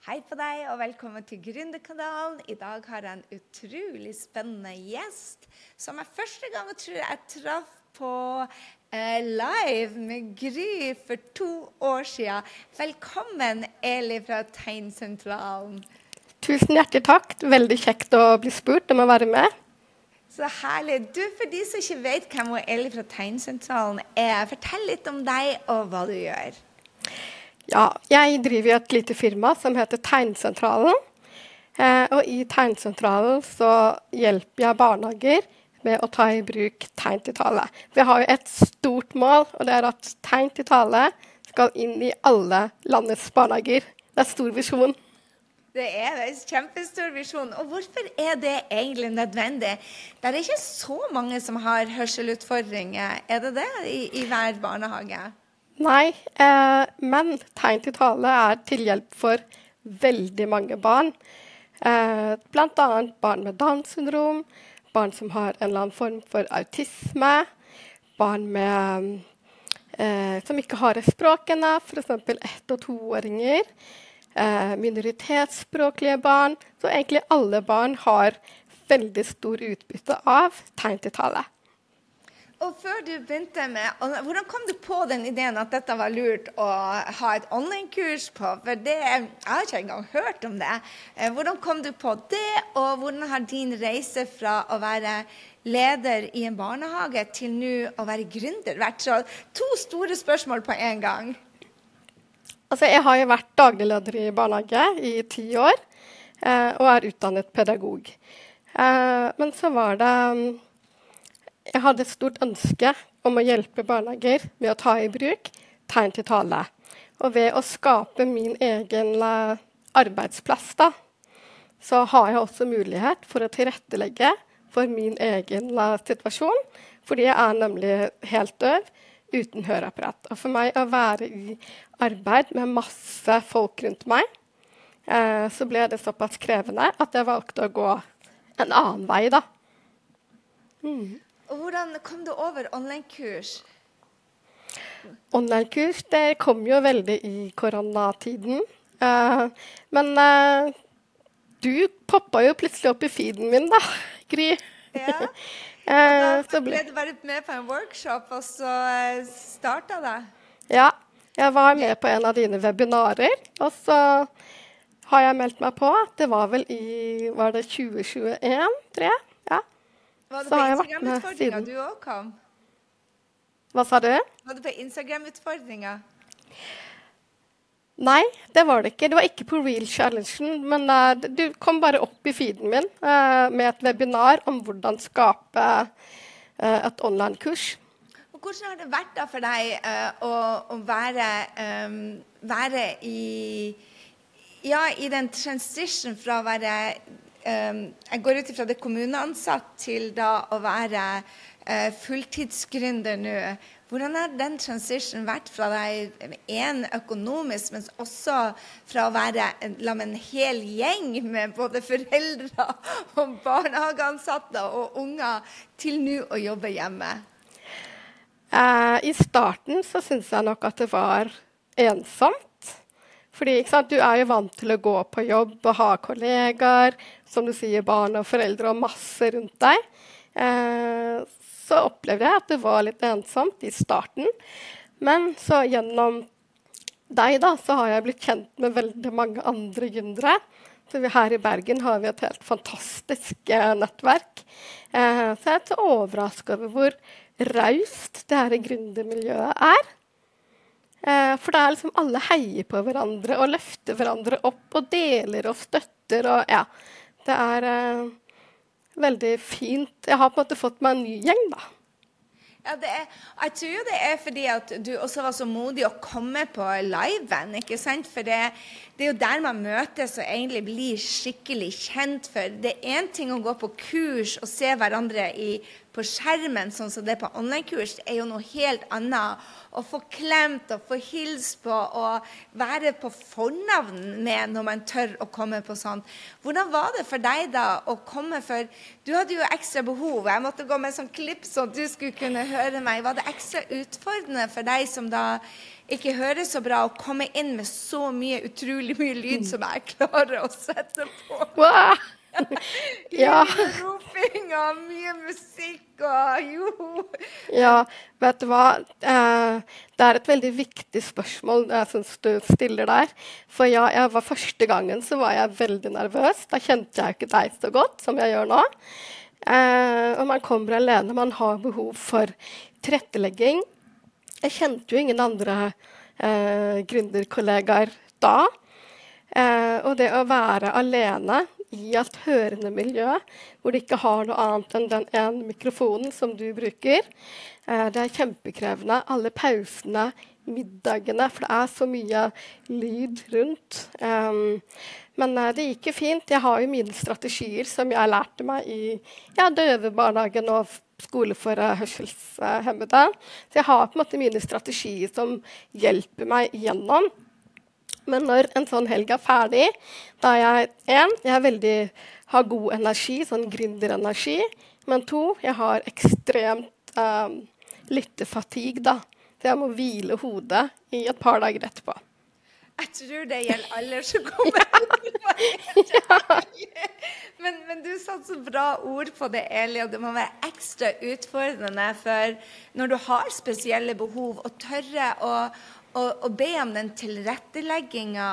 Hei på deg, og velkommen til Gründerkanalen. I dag har jeg en utrolig spennende gjest, som jeg første gang tror jeg traff på eh, live med Gry for to år siden. Velkommen, Eli fra Tegnsentralen. Tusen hjertelig takk. Veldig kjekt å bli spurt om å være med. Så herlig. Du, For de som ikke vet hvem Eli fra Tegnsentralen er, fortell litt om deg og hva du gjør. Ja, jeg driver et lite firma som heter Tegnsentralen. Eh, og i Tegnsentralen så hjelper jeg barnehager med å ta i bruk tegn til tale. Vi har jo et stort mål, og det er at tegn til tale skal inn i alle landets barnehager. Det er stor visjon. Det er en kjempestor visjon. Og hvorfor er det egentlig nødvendig? Det er ikke så mange som har hørselutfordringer, er det det, i, i hver barnehage? Nei, eh, men tegn til tale er til hjelp for veldig mange barn. Eh, Bl.a. barn med Downs syndrom, barn som har en eller annen form for autisme, barn med, eh, som ikke har språkene, f.eks. ett- og toåringer. Eh, minoritetsspråklige barn. Så egentlig alle barn har veldig stor utbytte av tegn til tale. Og før du begynte med, Hvordan kom du på den ideen at dette var lurt å ha et online-kurs på? For det, Jeg har ikke engang hørt om det. Eh, hvordan kom du på det, og hvordan har din reise fra å være leder i en barnehage til nå å være gründer vært? Så to store spørsmål på en gang. Altså, jeg har jo vært daglig leder i barnehage i ti år, eh, og er utdannet pedagog. Eh, men så var det Jeg hadde et stort ønske om å hjelpe barnehager med å ta i bruk tegn til tale. Og ved å skape min egen arbeidsplass, da, så har jeg også mulighet for å tilrettelegge for min egen situasjon. Fordi jeg er nemlig helt døv uten høreapparat. Og for meg å være i arbeid med masse folk rundt meg, eh, så ble det såpass krevende at jeg valgte å gå en annen vei, da. Mm. Og hvordan kom du over online-kurs? Online-kurs det kom jo veldig i koronatiden. Uh, men uh, du poppa jo plutselig opp i feeden min, da, Gry. Ja. Og da ble du bare med på en workshop, og så eh, starta det? Ja. Jeg var med på en av dine webinarer, og så har jeg meldt meg på. Det var vel i var det 2021, tror jeg. Var det på Instagram-utfordringa du òg kom? Hva sa du? Var det på Instagram-utfordringa? Nei, det var det ikke. Det var ikke på Real Challengen. Men uh, du kom bare opp i feeden min uh, med et webinar om hvordan skape uh, et online-kurs. Hvordan har det vært da for deg å, å, være, um, være i, ja, i den transition fra å være Jeg går ut ifra det kommuneansatt til da å være fulltidsgründer nå. Hvordan har den transition vært fra deg en økonomisk, men også fra å være la med en hel gjeng med både foreldre og barnehageansatte og unger, til nå å jobbe hjemme? Eh, I starten så syns jeg nok at det var ensomt. Fordi sant, du er jo vant til å gå på jobb og ha kollegaer, som du sier, barn og foreldre og masse rundt deg. Eh, så opplevde jeg at det var litt ensomt i starten. Men så gjennom deg da, så har jeg blitt kjent med veldig mange andre gründere. Så her i Bergen har vi et helt fantastisk eh, nettverk. Eh, så jeg er så overraska over hvor raust det her gründermiljøet er. Eh, for det er liksom alle heier på hverandre og løfter hverandre opp og deler og støtter og ja. Det er eh, veldig fint. Jeg har på en måte fått meg en ny gjeng, da. Ja, er, jeg tror jo det er fordi at du også var så modig å komme på liven. ikke sant? For det, det, er jo der man møtes og egentlig blir skikkelig kjent. For det er én ting å gå på kurs og se hverandre i på skjermen, sånn som det er på online-kurs, er jo noe helt annet. Å få klemt og få hilse på og være på fornavn med når man tør å komme på sånt. Hvordan var det for deg da å komme for Du hadde jo ekstra behov. Jeg måtte gå med sånn klipp så du skulle kunne høre meg. Var det ekstra utfordrende for deg som da ikke hører så bra, å komme inn med så mye utrolig mye lyd som jeg klarer å sette på? Wow. ja. Roping og mye musikk og jo. Ja, vet du hva. Eh, det er et veldig viktig spørsmål jeg syns du stiller der. For ja, jeg var første gangen så var jeg veldig nervøs. Da kjente jeg ikke deg så godt som jeg gjør nå. Eh, og man kommer alene. Man har behov for tilrettelegging. Jeg kjente jo ingen andre eh, gründerkollegaer da. Eh, og det å være alene i et hørende miljø hvor de ikke har noe annet enn den ene mikrofonen som du bruker. Eh, det er kjempekrevende. Alle pausene, middagene, for det er så mye lyd rundt. Um, men uh, det gikk jo fint. Jeg har jo mine strategier som jeg lærte meg i ja, døvebarnehagen og skole for hørselshemmede. Så jeg har på en måte mine strategier som hjelper meg igjennom. Men når en sånn helg er ferdig, da er jeg én jeg veldig, har god energi, sånn gründerenergi. Men to, jeg har ekstremt um, lyttefatigue, da. Så jeg må hvile hodet i et par dager etterpå. Jeg tror det gjelder alle som kommer. ja. men, men, du satte så bra ord på det, Eli, og det må være ekstra utfordrende for når du har spesielle behov, å tørre å og, og, be om den tilrettelegginga.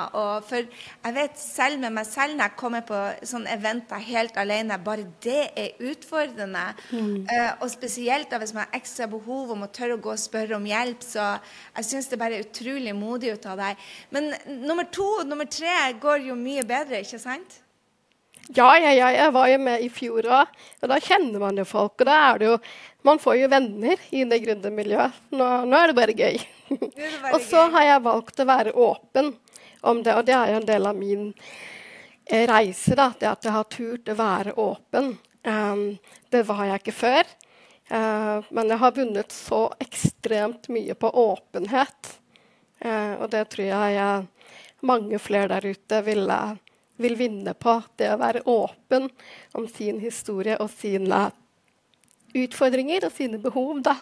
For jeg vet selv med meg selv når jeg kommer på sånne eventer helt alene, bare det er utfordrende. Mm. Uh, og spesielt da hvis man har ekstra behov om å tørre å gå og spørre om hjelp. Så jeg syns det bare er utrolig modig ut av deg. Men nummer to og nummer tre går jo mye bedre, ikke sant? Ja, ja, ja, jeg var jo med i fjor òg. Og da kjenner man jo folk. Og da er det jo Man får jo venner i det gründermiljøet. Nå, nå er det bare gøy. og så har jeg valgt å være åpen om det, og det er jo en del av min eh, reise. da, Det at jeg har turt å være åpen. Um, det var jeg ikke før. Uh, men jeg har vunnet så ekstremt mye på åpenhet. Uh, og det tror jeg uh, mange flere der ute ville vil vinne på det å være åpen om sin historie og sin sine utfordringer og sine behov. da.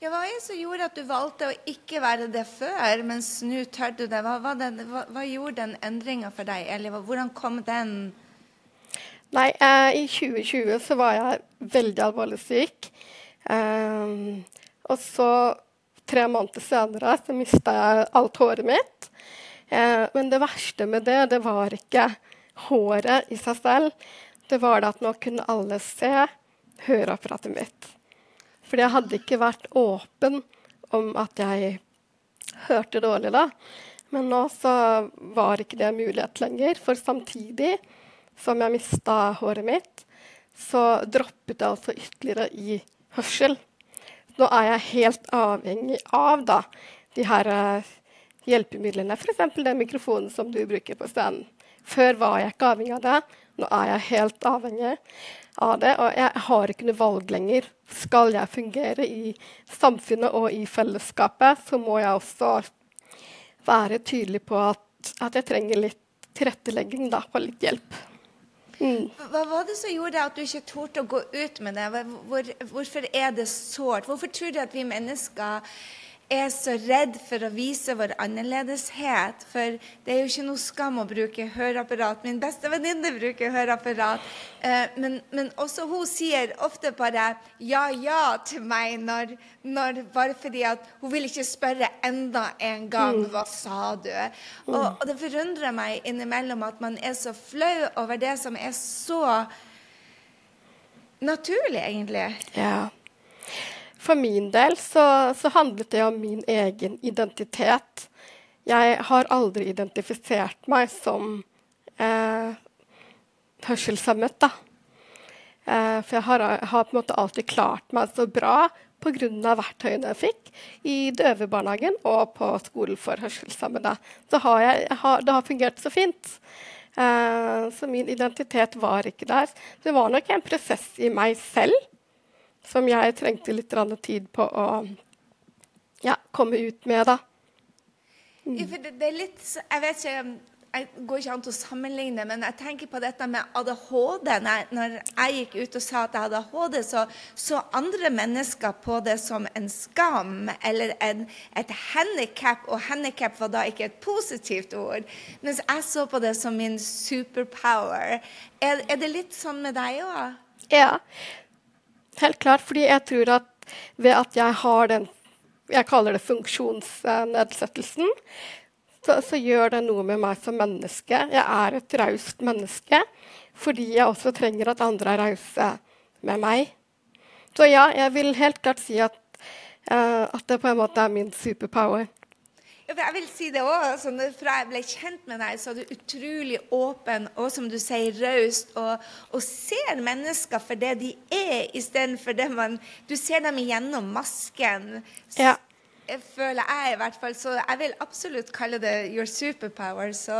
Ja, hva er det som gjorde at du valgte å ikke være det før, mens nå tør du det? Hva, hva, den, hva, hva gjorde den endringa for deg, eller hvordan kom den? Nei, eh, i 2020 så var jeg veldig alvorlig syk. Um, og så, tre måneder senere, så mista jeg alt håret mitt. Eh, men det verste med det, det var ikke håret i seg selv. Det var det at nå kunne alle se høreapparatet mitt. Fordi jeg hadde ikke vært åpen om at jeg hørte dårlig da. Men nå så var ikke det mulighet lenger. For samtidig som jeg mista håret mitt, så droppet jeg altså ytterligere i hørsel. Nå er jeg helt avhengig av da, de her uh, hjelpemidlene, f.eks. den mikrofonen som du bruker på scenen. Før var jeg ikke avhengig av det. Nå er jeg helt avhengig av det. Og jeg har ikke noe valg lenger. Skal jeg fungere i samfunnet og i fellesskapet, så må jeg også være tydelig på at, at jeg trenger litt tilrettelegging da, og litt hjelp. Mm. Hva var det som gjorde at du ikke torde å gå ut med det? Hvor, hvorfor er det sårt? Hvorfor tror du at vi mennesker er så redd for å vise vår annerledeshet. For det er jo ikke noe skam å bruke høreapparat. Min beste venninne bruker høreapparat. Eh, men, men, også hun sier ofte bare ja, ja til meg, når, når, bare fordi at hun vil ikke spørre enda en gang mm. hva sa du? Og, mm. og det forundrer meg innimellom at man er så flau over det som er så naturlig, egentlig. Ja. For min del så, så, handlet det om min egen identitet. Jeg har aldri identifisert meg som eh, hørselshemmet, da. Eh, for jeg har, har, på en måte alltid klart meg så bra pga. verktøyene jeg fikk i døvebarnehagen og på skolen for hørselshemmede. Så har jeg, har, det har fungert så fint. Eh, så min identitet var ikke der. Det var nok en prosess i meg selv som jeg trengte litt tid på å ja, komme ut med, da. Mm. Det, det, er litt Jeg vet ikke jeg går ikke an til å sammenligne, men jeg tenker på dette med ADHD. Når jeg gikk ut og sa at jeg hadde ADHD, så så andre mennesker på det som en skam eller en, et handikap, og handikap var da ikke et positivt ord. Mens jeg så på det som min superpower. Er, er det litt sånn med deg òg? Ja, helt klart. Fordi jeg tror at ved at jeg har den jeg kaller det funksjonsnedsettelsen, så, så, gjør det noe med meg som menneske. Jeg er et raust menneske fordi jeg også trenger at andre er rause med meg. Så ja, jeg vil helt klart si at, uh, at det på en måte er min superpower. Jeg vil si det også, Altså, Fra jeg ble kjent med deg, så er du utrolig åpen og som du sier, raust. Og, og, ser mennesker for det de er, istedenfor det man Du ser dem igjennom masken. Ja. føler jeg i hvert fall. Så jeg vil absolutt kalle det your superpower. Så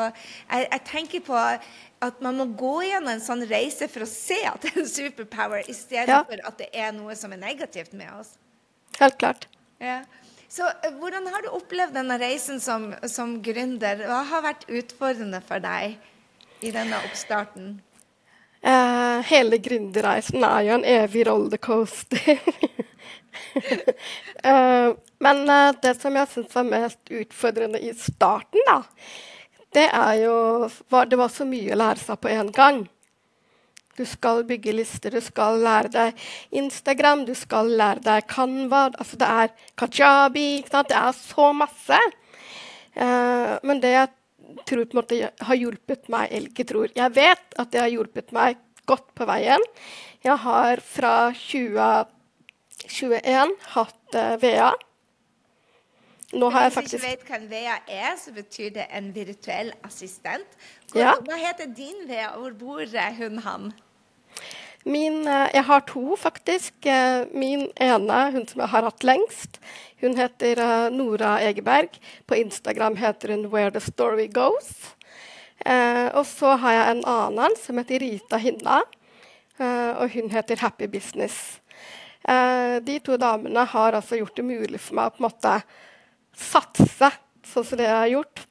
jeg, jeg tenker på at man må gå gjennom en sånn reise for å se at det er en superpower, istedenfor ja. at det er noe som er negativt med oss. Helt klart. Ja. Så eh, Hvordan har du opplevd denne reisen som, som gründer? Hva har vært utfordrende for deg i denne oppstarten? Uh, hele gründerreisen er jo en evig rollercoaster. uh, men uh, det som jeg syns var mest utfordrende i starten, da, det er jo var, Det var så mye å lære seg på en gang. Du skal bygge lister, du skal lære deg Instagram, du skal lære deg Canva. Altså det er kajabi. Det er så masse. Uh, men det jeg tror på en måte har hjulpet meg Eller ikke tror, jeg vet at det har hjulpet meg godt på veien. Jeg har fra 2021 hatt uh, VA. Nå har jeg faktisk... Hvis du ikke vet hva en VA er, så betyr det en virtuell assistent. Hvor, ja. Hva heter din VA? Hvor bor hun han? Min, eh, jeg har to, faktisk. Eh, min ene, hun som jeg har hatt lengst, hun heter eh, Nora Egeberg. På Instagram heter hun 'Where the Story Goes'. og så har jeg en annen som heter Rita Hinna, og hun heter 'Happy Business'. de to damene har altså gjort det mulig for meg å på en måte satse sånn som det jeg har gjort.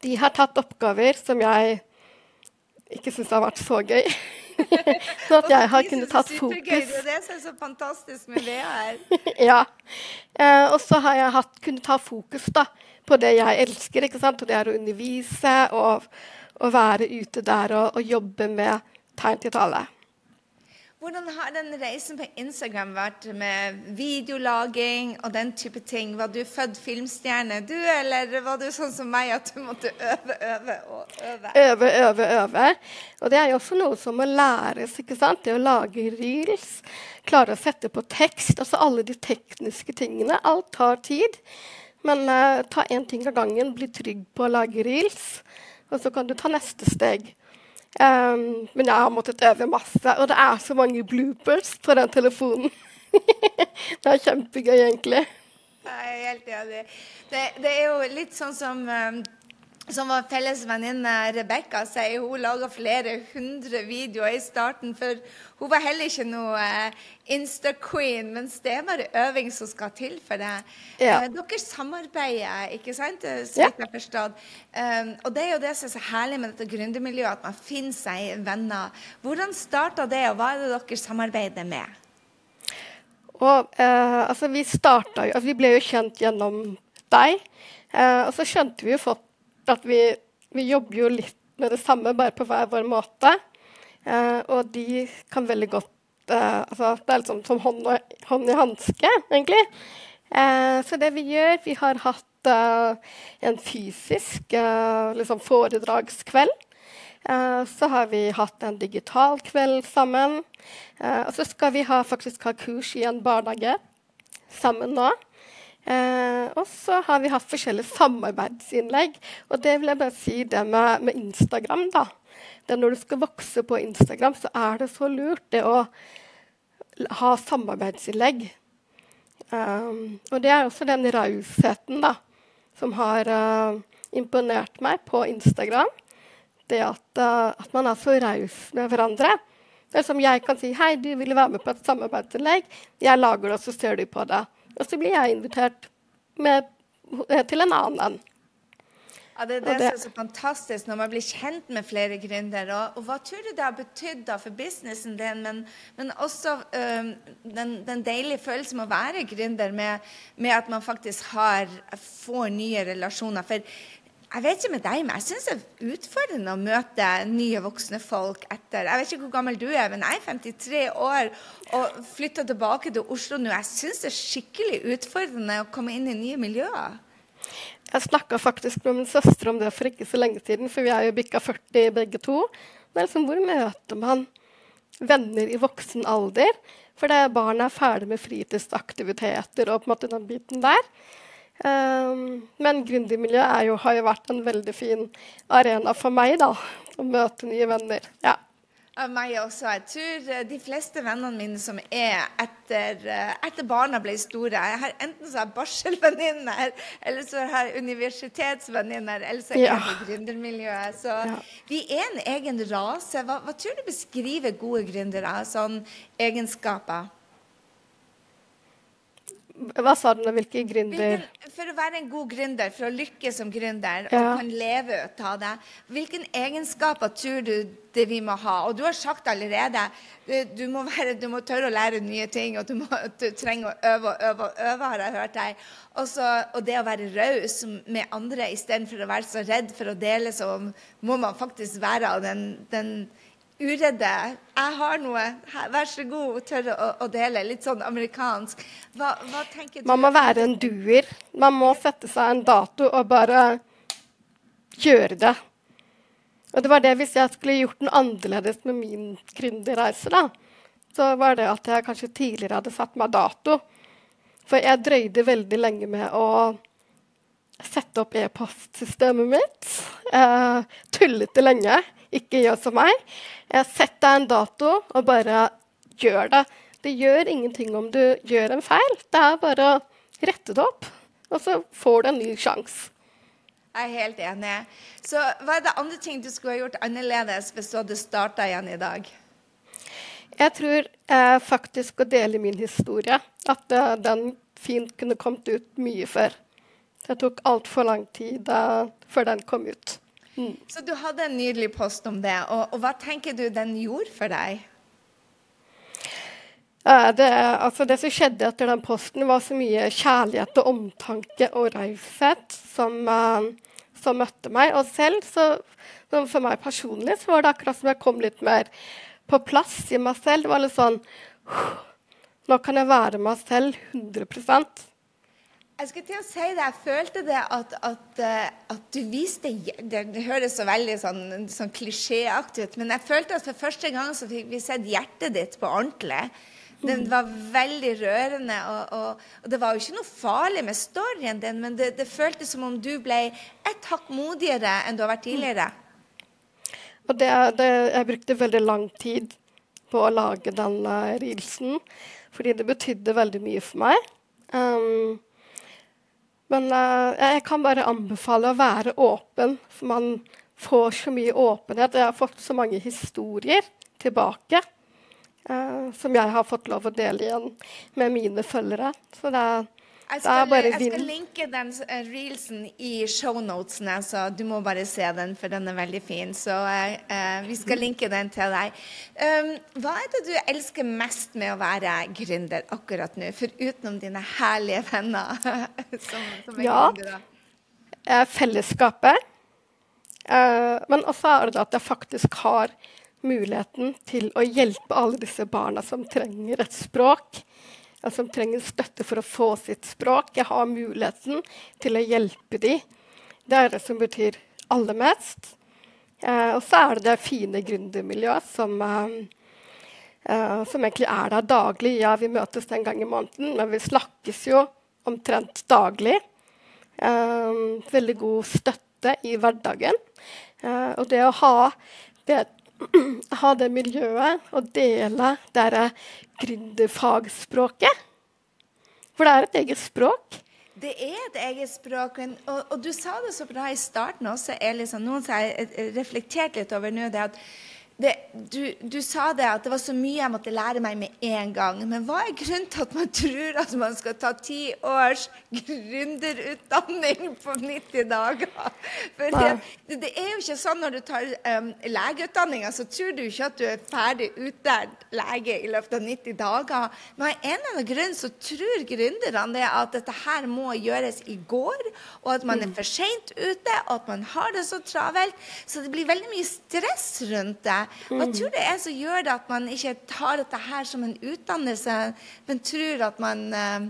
De har tatt oppgaver som jeg ikke syns har vært så gøy. sånn at jeg har kunnet tatt fokus. Det er det som er så fantastisk med VR. ja. Eh, og så har jeg hatt, kunnet ta fokus da, på det jeg elsker, ikke sant? og det er å undervise og, og være ute der og, og jobbe med tegn til tale. Hvordan har den reisen på Instagram vært med videolaging og den type ting? Var du født filmstjerne, du, eller var du sånn som meg at du måtte øve, øve og øve? Øve, øve, øve. Og det er jo også noe som må læres. ikke sant? Det å lage reels, klare å sette på tekst, altså alle de tekniske tingene. Alt tar tid. Men uh, ta én ting av gangen, bli trygg på å lage reels, og så kan du ta neste steg. Um, men jeg har måttet øve masse, og det er så mange bloopers på den telefonen. det er kjempegøy, egentlig. Jeg er helt enig. Det, det, er jo litt sånn som um som var felles venninne Rebekka sier, hun laga flere hundre videoer i starten. For hun var heller ikke noe uh, Insta-queen, mens det er bare øving som skal til for det. Ja. Uh, dere samarbeider, ikke sant? Eh, så vidt jeg. Um, og det er jo det som er så herlig med dette gründermiljøet, at man finner seg venner. Hvordan starta det, og hva er det dere samarbeider med? Og, eh, altså, vi, starta, altså, vi ble jo kjent gjennom deg. og så skjønte vi jo fått at vi, vi, jobber jo litt med det samme, bare på hver vår måte. Eh, og de kan veldig godt eh, altså, Det er liksom som hånd, og, hånd i hanske, egentlig. Eh, så det vi gjør Vi har hatt eh, en fysisk liksom foredragskveld. Eh, så har vi hatt en digital kveld sammen. og så skal vi ha, faktisk ha kurs i en barnehage sammen nå. Eh, og så har vi hatt forskjellige samarbeidsinnlegg. Og det vil jeg bare si det med, med Instagram, da. Det når du skal vokse på Instagram, så er det så lurt det å ha samarbeidsinnlegg. Um, og det er også den rausheten da, som har uh, imponert meg på Instagram. Det at, uh, at man er så raus med hverandre. Det er som jeg kan si hei, du vil være med på et samarbeidsinnlegg. Jeg lager det, og så ser du på det. Og så blir jeg invitert med, til en annen. Ja, Det er det, det, som er så fantastisk når man blir kjent med flere gründere. Og, og, hva tror du det har betydd for businessen din, men, men også øh, den, den, deilige følelsen med å være gründer, med, med, at man faktisk har, får nye relasjoner. For jeg vet ikke med deg, men jeg syns det er utfordrende å møte nye voksne folk etter Jeg vet ikke hvor gammel du er, men jeg er 53 år og flytta tilbake til Oslo nå. Jeg syns det er skikkelig utfordrende å komme inn i nye miljøer. Jeg snakka faktisk med min søster om det for ikke så lenge siden, for vi er jo bikka 40 begge to. Det er liksom, Hvor møter man venner i voksen alder? For det barna er ferdig med fritidsaktiviteter og på en måte den biten der. Um, men gründermiljøet har jo vært en veldig fin arena for meg, da. Å møte nye venner. Ja. Av meg også. Jeg tror eh, de fleste vennene mine som er etter, eh, etter barna ble store Jeg har enten så har barselvenninner, eller så har jeg universitetsvenninner, eller så er jeg i gründermiljøet. Så ja. vi er en egen rase. Hva, hva tror du beskriver gode gründere? Sånn egenskaper? Hva sa du nå? Hvilke gründer... For å være en god gründer, for å lykkes som gründer ja. og kan leve ut av det, hvilke egenskaper tror du det vi må ha? Og du har sagt allerede du må, være, du må tørre å lære nye ting, og du, må, du trenger å øve og øve og øve, har jeg hørt deg. Også, og det å være raus med andre istedenfor å være så redd for å dele, så må man faktisk være av den, den uredde. Jeg har noe, vær så god, tørre å, å, dele. Litt sånn amerikansk. Hva, hva tenker du? Man må være en duer. Man må sette seg en dato og bare gjøre det. Og det var det hvis jeg skulle gjort noe annerledes med min gründerreise, da. Så var det at jeg kanskje tidligere hadde satt meg dato. For jeg drøyde veldig lenge med å sette opp e-postsystemet mitt. Eh, tullete lenge. Ikke gjør som meg. Jeg setter en dato og bare gjør det. Det gjør ingenting om du gjør en feil. Det er bare å rette det opp, og så får du en ny sjanse. Jeg er helt enig. Så hva er det andre ting du skulle ha gjort annerledes hvis du hadde starta igjen i dag? Jeg tror eh, faktisk å dele min historie, at eh, den fint kunne kommet ut mye før. Det tok altfor lang tid eh, før den kom ut. Så du hadde en nydelig post om det. Og, og hva tenker du den gjorde for deg? Det, altså det, som skjedde etter den posten, var så mye kjærlighet og omtanke og raushet som, uh, som, møtte meg. Og selv, så, for meg personlig, så var det akkurat som jeg kom litt mer på plass i meg selv. Det var litt sånn Nå kan jeg være meg selv 100 jeg skulle til å si det. Jeg følte det at, at, eh, at du viste det, det, høres så veldig sånn, sånn klisjéaktig ut, men jeg følte at for første gang så fikk vi sett hjertet ditt på ordentlig. Det var veldig rørende, og, og, og, det var jo ikke noe farlig med storyen din, men det, det føltes som om du ble et hakk modigere enn du har vært tidligere. Og det, det, jeg brukte veldig lang tid på å lage den uh, reelsen, fordi det betydde veldig mye for meg. Um, men uh, jeg kan bare anbefale å være åpen, for man får så mye åpenhet. Jeg har fått så mange historier tilbake uh, som jeg har fått lov å dele igjen med mine følgere. Så det er jeg skal, jeg skal, linke den uh, reelsen i shownotene, så du må bare se den, for den er veldig fin. Så uh, vi skal linke den til deg. Um, hva er det du elsker mest med å være gründer akkurat nå, for utenom dine herlige venner? som, som ja, gründere? fellesskapet. Uh, men også er det at jeg faktisk har muligheten til å hjelpe alle disse barna som trenger et språk som trenger støtte for å få sitt språk. Jeg har muligheten til å hjelpe dem. Det er det som betyr aller mest. Eh, og så er det det fine gründermiljøet som, eh, eh, som egentlig er der daglig. Ja, vi møtes en gang i måneden, men vi snakkes jo omtrent daglig. Eh, veldig god støtte i hverdagen. Eh, og det å ha det ha det miljøet og dele det gründerfagspråket. For det er et eget språk. Det er et eget språk. Og, og, du sa det så bra i starten også, Elisa. Noen som har reflektert litt over nå, det at det, du, du, sa det at det var så mye jeg måtte lære meg med en gang. Men hva er grunnen til at man tror at man skal ta ti års gründerutdanning på 90 dager? For det, det, er jo ikke sånn når du tar um, legeutdanninga, så tror du ikke at du er ferdig utlært lege i løpet av 90 dager. Men av en eller annen grunn så tror gründerne at dette her må gjøres i går, og at man er for seint ute, og at man har det så travelt. Så det blir veldig mye stress rundt det. Hva mm. tror du er som gjør det at man ikke tar dette her som en utdannelse, men tror at man uh,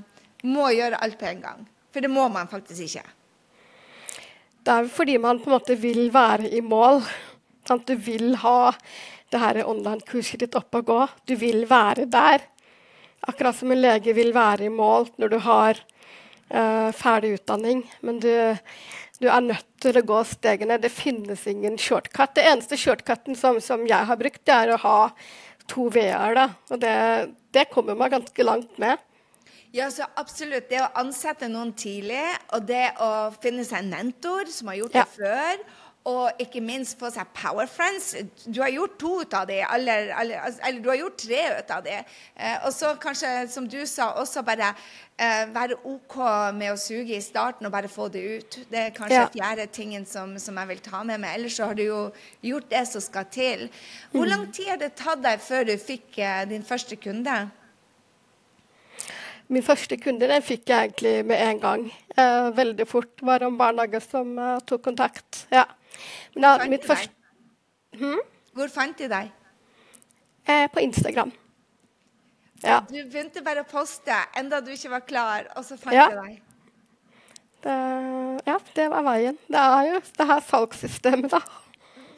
må gjøre alt på en gang? For det må man faktisk ikke. Det er fordi man på en måte vil være i mål. Sant? Du vil ha det her online-kurset ditt opp og gå. Du vil være der. Akkurat som en lege vil være i mål når du har uh, ferdig utdanning. Men du, du er nødt til å gå stegene. Det finnes ingen shortcut. Det eneste shortcuten som, som jeg har brukt, det er å ha to VR. Da. Og det, det, kommer man ganske langt med. Ja, så absolutt. Det å ansette noen tidlig, og det å finne seg en mentor som har gjort det før, og ikke minst få seg Power Friends. Du har gjort to ut av det, eller, eller, eller, du har gjort tre ut av det. Eh, og så kanskje, som du sa, også bare eh, være OK med å suge i starten og bare få det ut. Det er kanskje ja. fjerde tingen som, som, jeg vil ta med meg. Ellers så har du jo gjort det som skal til. Hvor lang mm. tid har det tatt deg før du fikk eh, din første kunde? Min første kunde den fikk jeg egentlig med en gang. Eh, veldig fort. Det var en barnehage som uh, tok kontakt. Ja. Men da, mitt første hmm? Hvor fant de deg? Eh, på Instagram. Ja. Du begynte bare å poste enda du ikke var klar, og så fant ja. de deg? Det, ja, det var veien. Det er jo det her salgssystemet, da.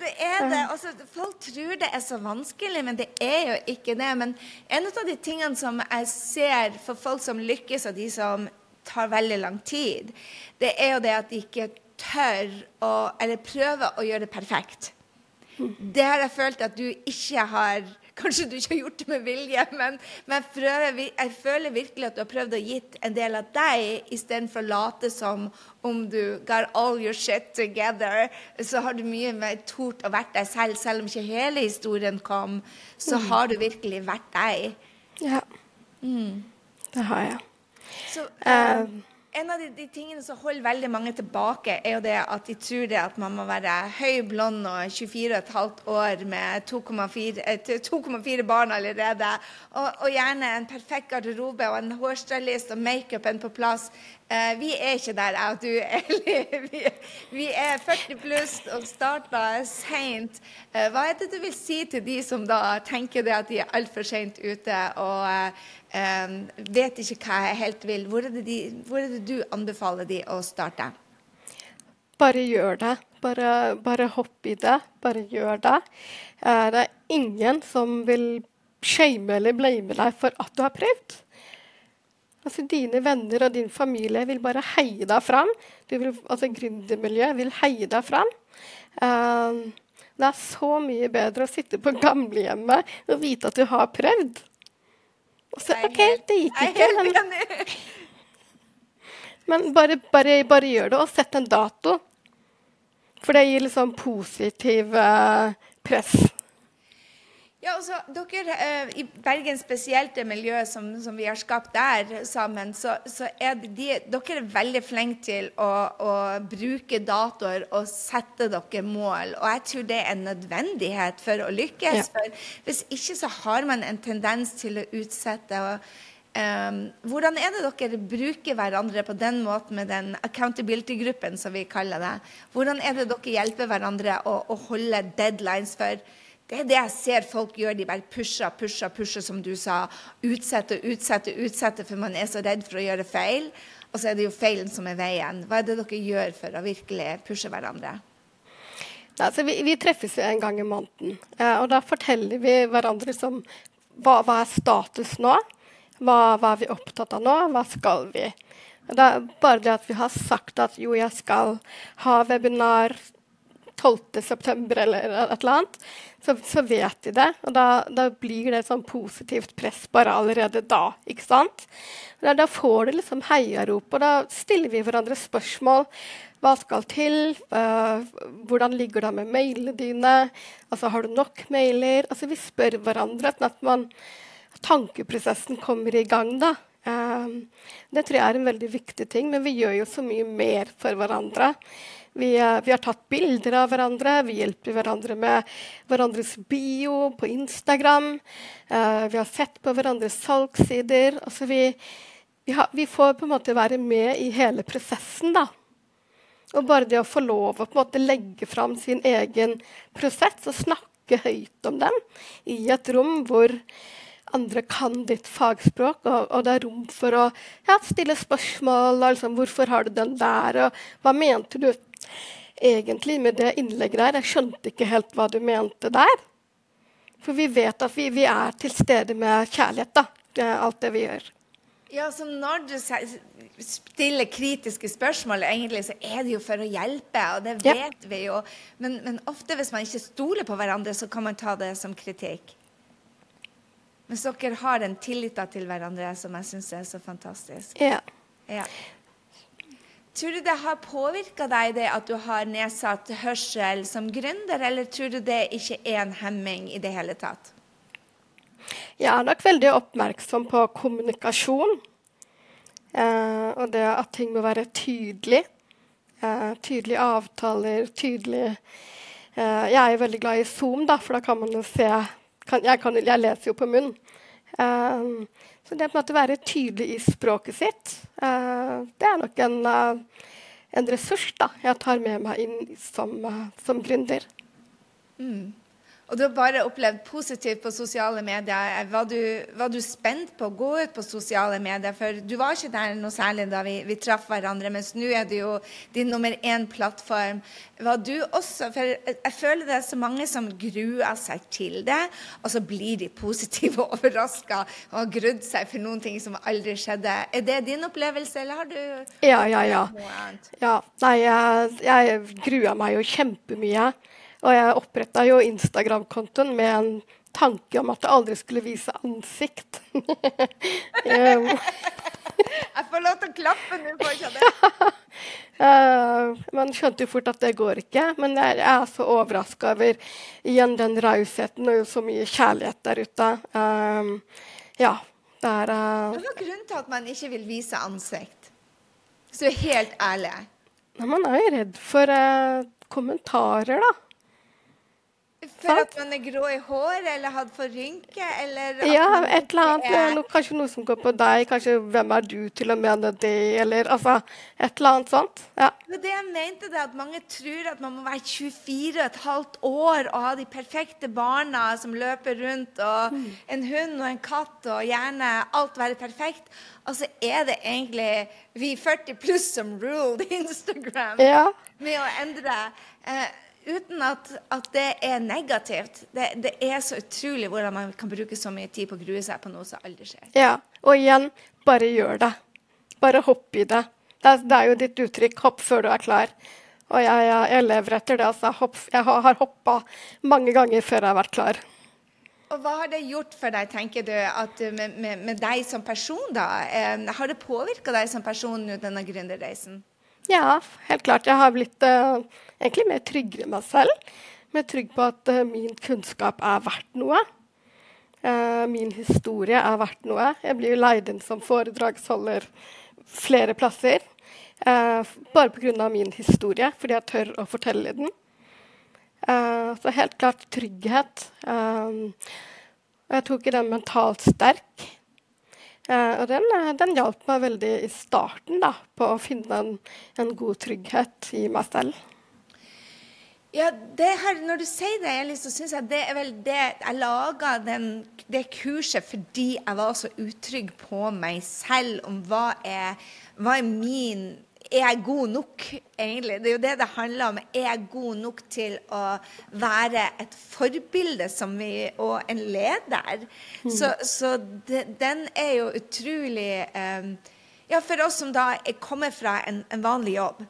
Det er det. Altså, folk tror det er så vanskelig, men det er jo ikke det. Men en av de tingene som jeg ser for folk som lykkes, og de som tar veldig lang tid, det er jo det at de ikke tør å Eller prøver å gjøre det perfekt. Det har jeg følt at du ikke har Kanskje du ikke har gjort det med vilje, men, men prøver, jeg føler virkelig at du har prøvd å gitt en del av deg istedenfor å late som om du got all your shit together. Så har du mye mer tort å vært deg selv. Selv om ikke hele historien kom, så mm. har du virkelig vært deg. Ja. Mm. Det har jeg. Så, um, en av de, de, tingene som holder veldig mange tilbake, er jo det at de tror det at man må være høy, blond og 24,5 år med 2,4 eh, barn allerede. Og, og, gjerne en perfekt garderobe og en hårstylist og makeupen på plass. Eh, vi er ikke der, jeg og du, Eli. Vi, er 40 pluss og starta seint. Eh, hva er det du vil si til de som da tenker det at de er altfor seint ute? og Um, vet ikke hva jeg helt vil. Hvor er, de, hvor er, det du anbefaler de å starte? Bare gjør det. Bare, bare hopp i det. Bare gjør det. Det er ingen som vil shame eller blame deg for at du har prøvd. Altså, dine venner og din familie vil bare heie deg fram. Vil, altså, Gründermiljøet vil heie deg fram. Uh, det er så mye bedre å sitte på gamlehjemmet og vite at du har prøvd. Og så OK, det gikk ikke. Men, men bare, bare, bare, gjør det, og sett en dato. For det gir liksom positiv uh, press. Ja, altså, dere, eh, I Bergen spesielt, det miljøet som, som, vi har skapt der sammen, så, så er de, dere er veldig flinke til å, å, bruke datoer og sette dere mål. Og jeg tror det er en nødvendighet for å lykkes. Ja. For hvis ikke så har man en tendens til å utsette. og Um, hvordan er det dere bruker hverandre på den måten med den accountability-gruppen, som vi kaller det? Hvordan er det dere hjelper hverandre å, å holde deadlines for? Det er det jeg ser folk gjør. De bare pusher, pusher, pusher, som du sa. Utsette, utsette, utsette, for man er så redd for å gjøre feil. Og så er det jo feilen som er veien. Hva er det dere gjør for å virkelig pushe hverandre? Altså, vi, vi, treffes en gang i måneden, eh, og da forteller vi hverandre som, hva, hva, er status nå? Hva, hva, er vi opptatt av nå? Hva skal vi? Er bare det at vi har sagt at jo, jeg skal ha webinar 12.9. eller et eller annet, så, så, vet de det. Og da, da blir det sånn positivt press bare allerede da. ikke sant? Da, da får du liksom heiarop, og da stiller vi hverandre spørsmål. hva skal til? Uh, hvordan ligger det med mailene dine? Altså, har du nok mailer? Altså, vi spør hverandre sånn at man, tankeprosessen kommer i gang. da. Um, det tror jeg er en veldig viktig ting, men vi gjør jo så mye mer for hverandre. Vi, uh, vi, har tatt bilder av hverandre, vi hjelper hverandre med hverandres bio på Instagram. Uh, vi har sett på hverandres salgssider. Altså vi, vi, har, vi, får på en måte være med i hele prosessen, da. Og bare det å få lov å på en måte legge fram sin egen prosess og snakke høyt om den i et rom hvor andre kan ditt fagspråk, og, og det er rom for å ja, stille spørsmål. Liksom, 'Hvorfor har du den der?' og 'Hva mente du egentlig med det innlegget der?' 'Jeg skjønte ikke helt hva du mente der.' For vi vet at vi, vi er til stede med kjærlighet, da. Det er alt det vi gjør. Ja, så Når du stiller kritiske spørsmål, egentlig, så er det jo for å hjelpe, og det vet ja. vi jo. Men, men, ofte hvis man ikke stoler på hverandre, så kan man ta det som kritikk. Mens dere har den tilliten til hverandre som jeg syns er så fantastisk. Ja. ja. Tror du det har påvirka deg det at du har nedsatt hørsel som gründer, eller tror du det ikke er en hemming i det hele tatt? Jeg er nok veldig oppmerksom på kommunikasjon. Eh, og det at ting må være tydelig. Eh, tydelige avtaler, tydelig eh, Jeg er veldig glad i Zoom, da, for da kan man jo se kan, jeg, kan, jeg, leser jo på munn. Eh, så det på en måte å være tydelig i språket sitt, uh, det er nok en, uh, en, ressurs da, jeg tar med meg inn som, som gründer. Mm. Og du har bare opplevd positivt på sosiale medier. Var du, var du, spent på å gå ut på sosiale medier? For du var ikke der noe særlig da vi, vi traff hverandre, mens nå er det jo din nummer én-plattform. Var du også For jeg føler det er så mange som gruer seg til det, og så blir de positive og overraska og har grudd seg for noen ting som aldri skjedde. Er det din opplevelse, eller har du Ja, ja, ja. ja nei, jeg, jeg gruer meg jo kjempemye. Og jeg oppretta jo Instagram-kontoen med en tanke om at jeg aldri skulle vise ansikt. jeg får lov til å klappe nå, får ikke det? Uh, man skjønte jo fort at det går ikke, men jeg, jeg er så overraska over igjen den rausheten og så mye kjærlighet der ute. Uh, ja, det er uh, Hva er grunnen til at man ikke vil vise ansikt? Hvis du er helt ærlig. Man er jo redd for uh, kommentarer, da. For at man er grå i håret eller hadde for rynke? Eller ja, et eller annet. Er... No, kanskje noe som går på deg. Kanskje 'hvem er du til å mene det'? Eller altså, et eller annet sånt. Ja. Men det jeg mente det at Mange tror at man må være 24 et halvt år og ha de perfekte barna som løper rundt, og mm. en hund og en katt, og gjerne alt være perfekt. Altså er det egentlig vi 40 pluss som ruled Instagram ja. med å endre. Eh, uten at, at, det er negativt. Det, det, er så utrolig hvordan man kan bruke så mye tid på å grue seg på noe som aldri skjer. Ja, og igjen, bare gjør det. Bare hopp i det. Det er, det er jo ditt uttrykk 'hopp før du er klar'. Og jeg, jeg, jeg lever etter det. Altså, hopp, jeg har, har hoppa mange ganger før jeg har vært klar. Og Hva har det gjort for deg, tenker du, med, med, med, deg som person? da? Eh, har det påvirka deg som person, denne gründerreisen? Ja, helt klart. Jeg har blitt uh, egentlig mer tryggere enn meg selv. Mer trygg på at uh, min kunnskap er verdt noe. Uh, min historie er verdt noe. Jeg blir leid inn som foredragsholder flere plasser. bare pga. min historie, fordi jeg tør å fortelle den. så helt klart trygghet. jeg tok i den mentalt sterk. Eh, og den, eh, den hjalp meg veldig i starten da, på å finne en, en god trygghet i meg selv. Ja, her, Når du sier det, Eli, så syns jeg det er vel det Jeg laga det kurset fordi jeg var så utrygg på meg selv om hva er, hva er min er jeg god nok, egentlig? Det er jo det det handler om. Er jeg god nok til å være et forbilde vi, og en leder? Mm. Så, så de, den er jo utrolig um, Ja, for oss som da kommer fra en, en vanlig jobb,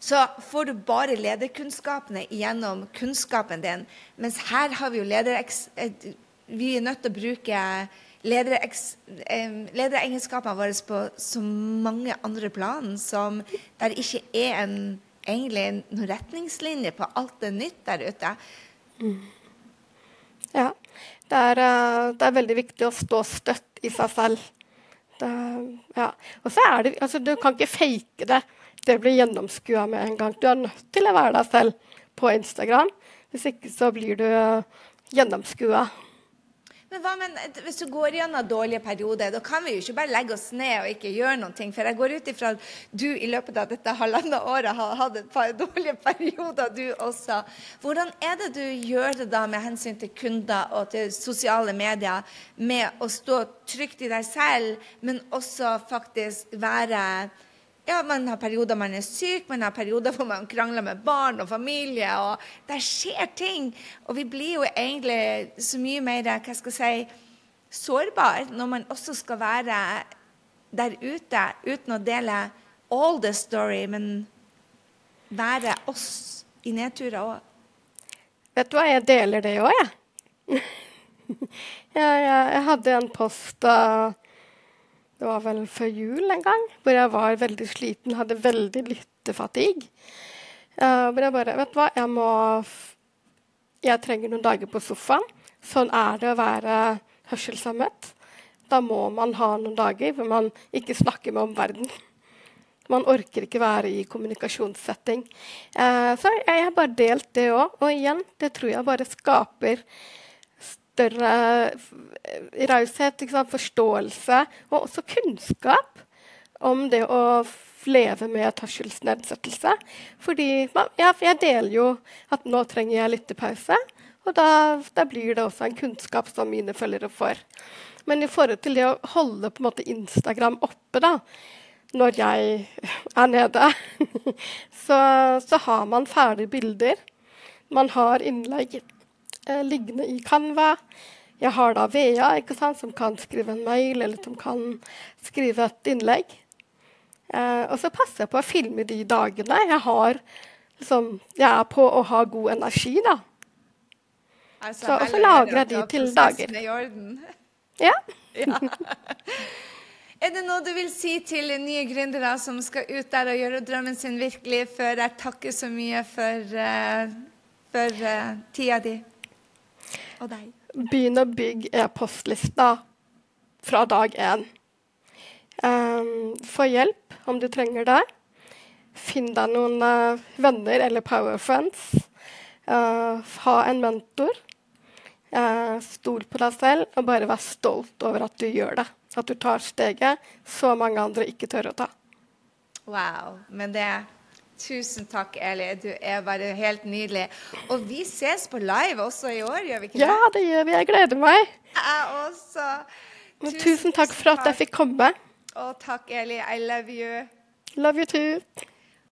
så får du bare lederkunnskapene gjennom kunnskapen din. Mens her har vi jo ledereks... Vi er nødt til å bruke lederegenskapene våre på så mange andre plan som der ikke er en, egentlig noen retningslinje på alt det nytt der ute. Ja. Det er, eh, det er veldig viktig å stå støtt i seg selv. Det, ja. Og så er det altså, Du kan ikke fake det. Det blir gjennomskua med en gang. Du er nødt til å være deg selv på Instagram. Hvis ikke så blir du uh, gjennomskua. Men hva men, hvis du går gjennom dårlige perioder, da kan vi jo ikke bare legge oss ned og ikke gjøre noen ting. For jeg går ut ifra at du i løpet av dette halvannet året har hatt et par dårlige perioder, du også. Hvordan er det du gjør det da med hensyn til kunder og til sosiale medier, med å stå trygt i deg selv, men også faktisk være ja, Man har perioder man er syk, man har perioder hvor man krangler med barn og familie. og Det skjer ting. Og vi blir jo egentlig så mye mer hva skal jeg si, sårbar når man også skal være der ute uten å dele all the story, men være oss i nedturer òg. Vet du hva, jeg deler det òg, jeg. jeg, jeg. Jeg hadde en post uh, det var vel før jul en gang, hvor jeg var veldig sliten, hadde veldig lyttefatigue. Uh, hvor jeg bare Vet du hva, jeg må Jeg trenger noen dager på sofaen. Sånn er det å være hørselshemmet. Da må man ha noen dager hvor man ikke snakker med omverdenen. Man orker ikke være i kommunikasjonssetting. Uh, så jeg har bare delt det òg. Og igjen, det tror jeg bare skaper større raushet, forståelse og også kunnskap om det å leve med tørselsnedsettelse. Fordi ja, jeg deler jo at nå trenger jeg lyttepause, og da, da, blir det også en kunnskap som mine følgere får. Men i forhold til det å holde på en måte Instagram oppe, da, når jeg er nede, så, så har man ferdige bilder. Man har innlegg eh, liggende i Canva. Jeg har da Vea, sant, som kan skrive en mail eller som kan skrive et innlegg. Eh, og så passer jeg på å filme de dagene jeg har liksom, jeg er på å ha god energi. da. Altså, så, og så lagrer jeg de til dager. Ja. ja. Er det noe du vil si til nye gründere som skal ut der og gjøre drømmen sin virkelig, før jeg takker så mye for, uh, for uh, tida di? Og deg? Begynn å bygge e-postlista fra dag én. Um, få hjelp om du trenger det. Finn deg noen uh, venner eller power friends. Uh, ha en mentor. Uh, stol på deg selv og bare vær stolt over at du gjør det. At du tar steget så mange andre ikke tør å ta. Wow. Men det Tusen takk, Eli. Du er bare helt nydelig. Og vi ses på live også i år, gjør vi ikke det? Ja, det gjør vi. Jeg gleder meg. Jeg også. Tusen, tusen takk for at jeg fikk komme. Og takk, Eli. I love you. Love you too.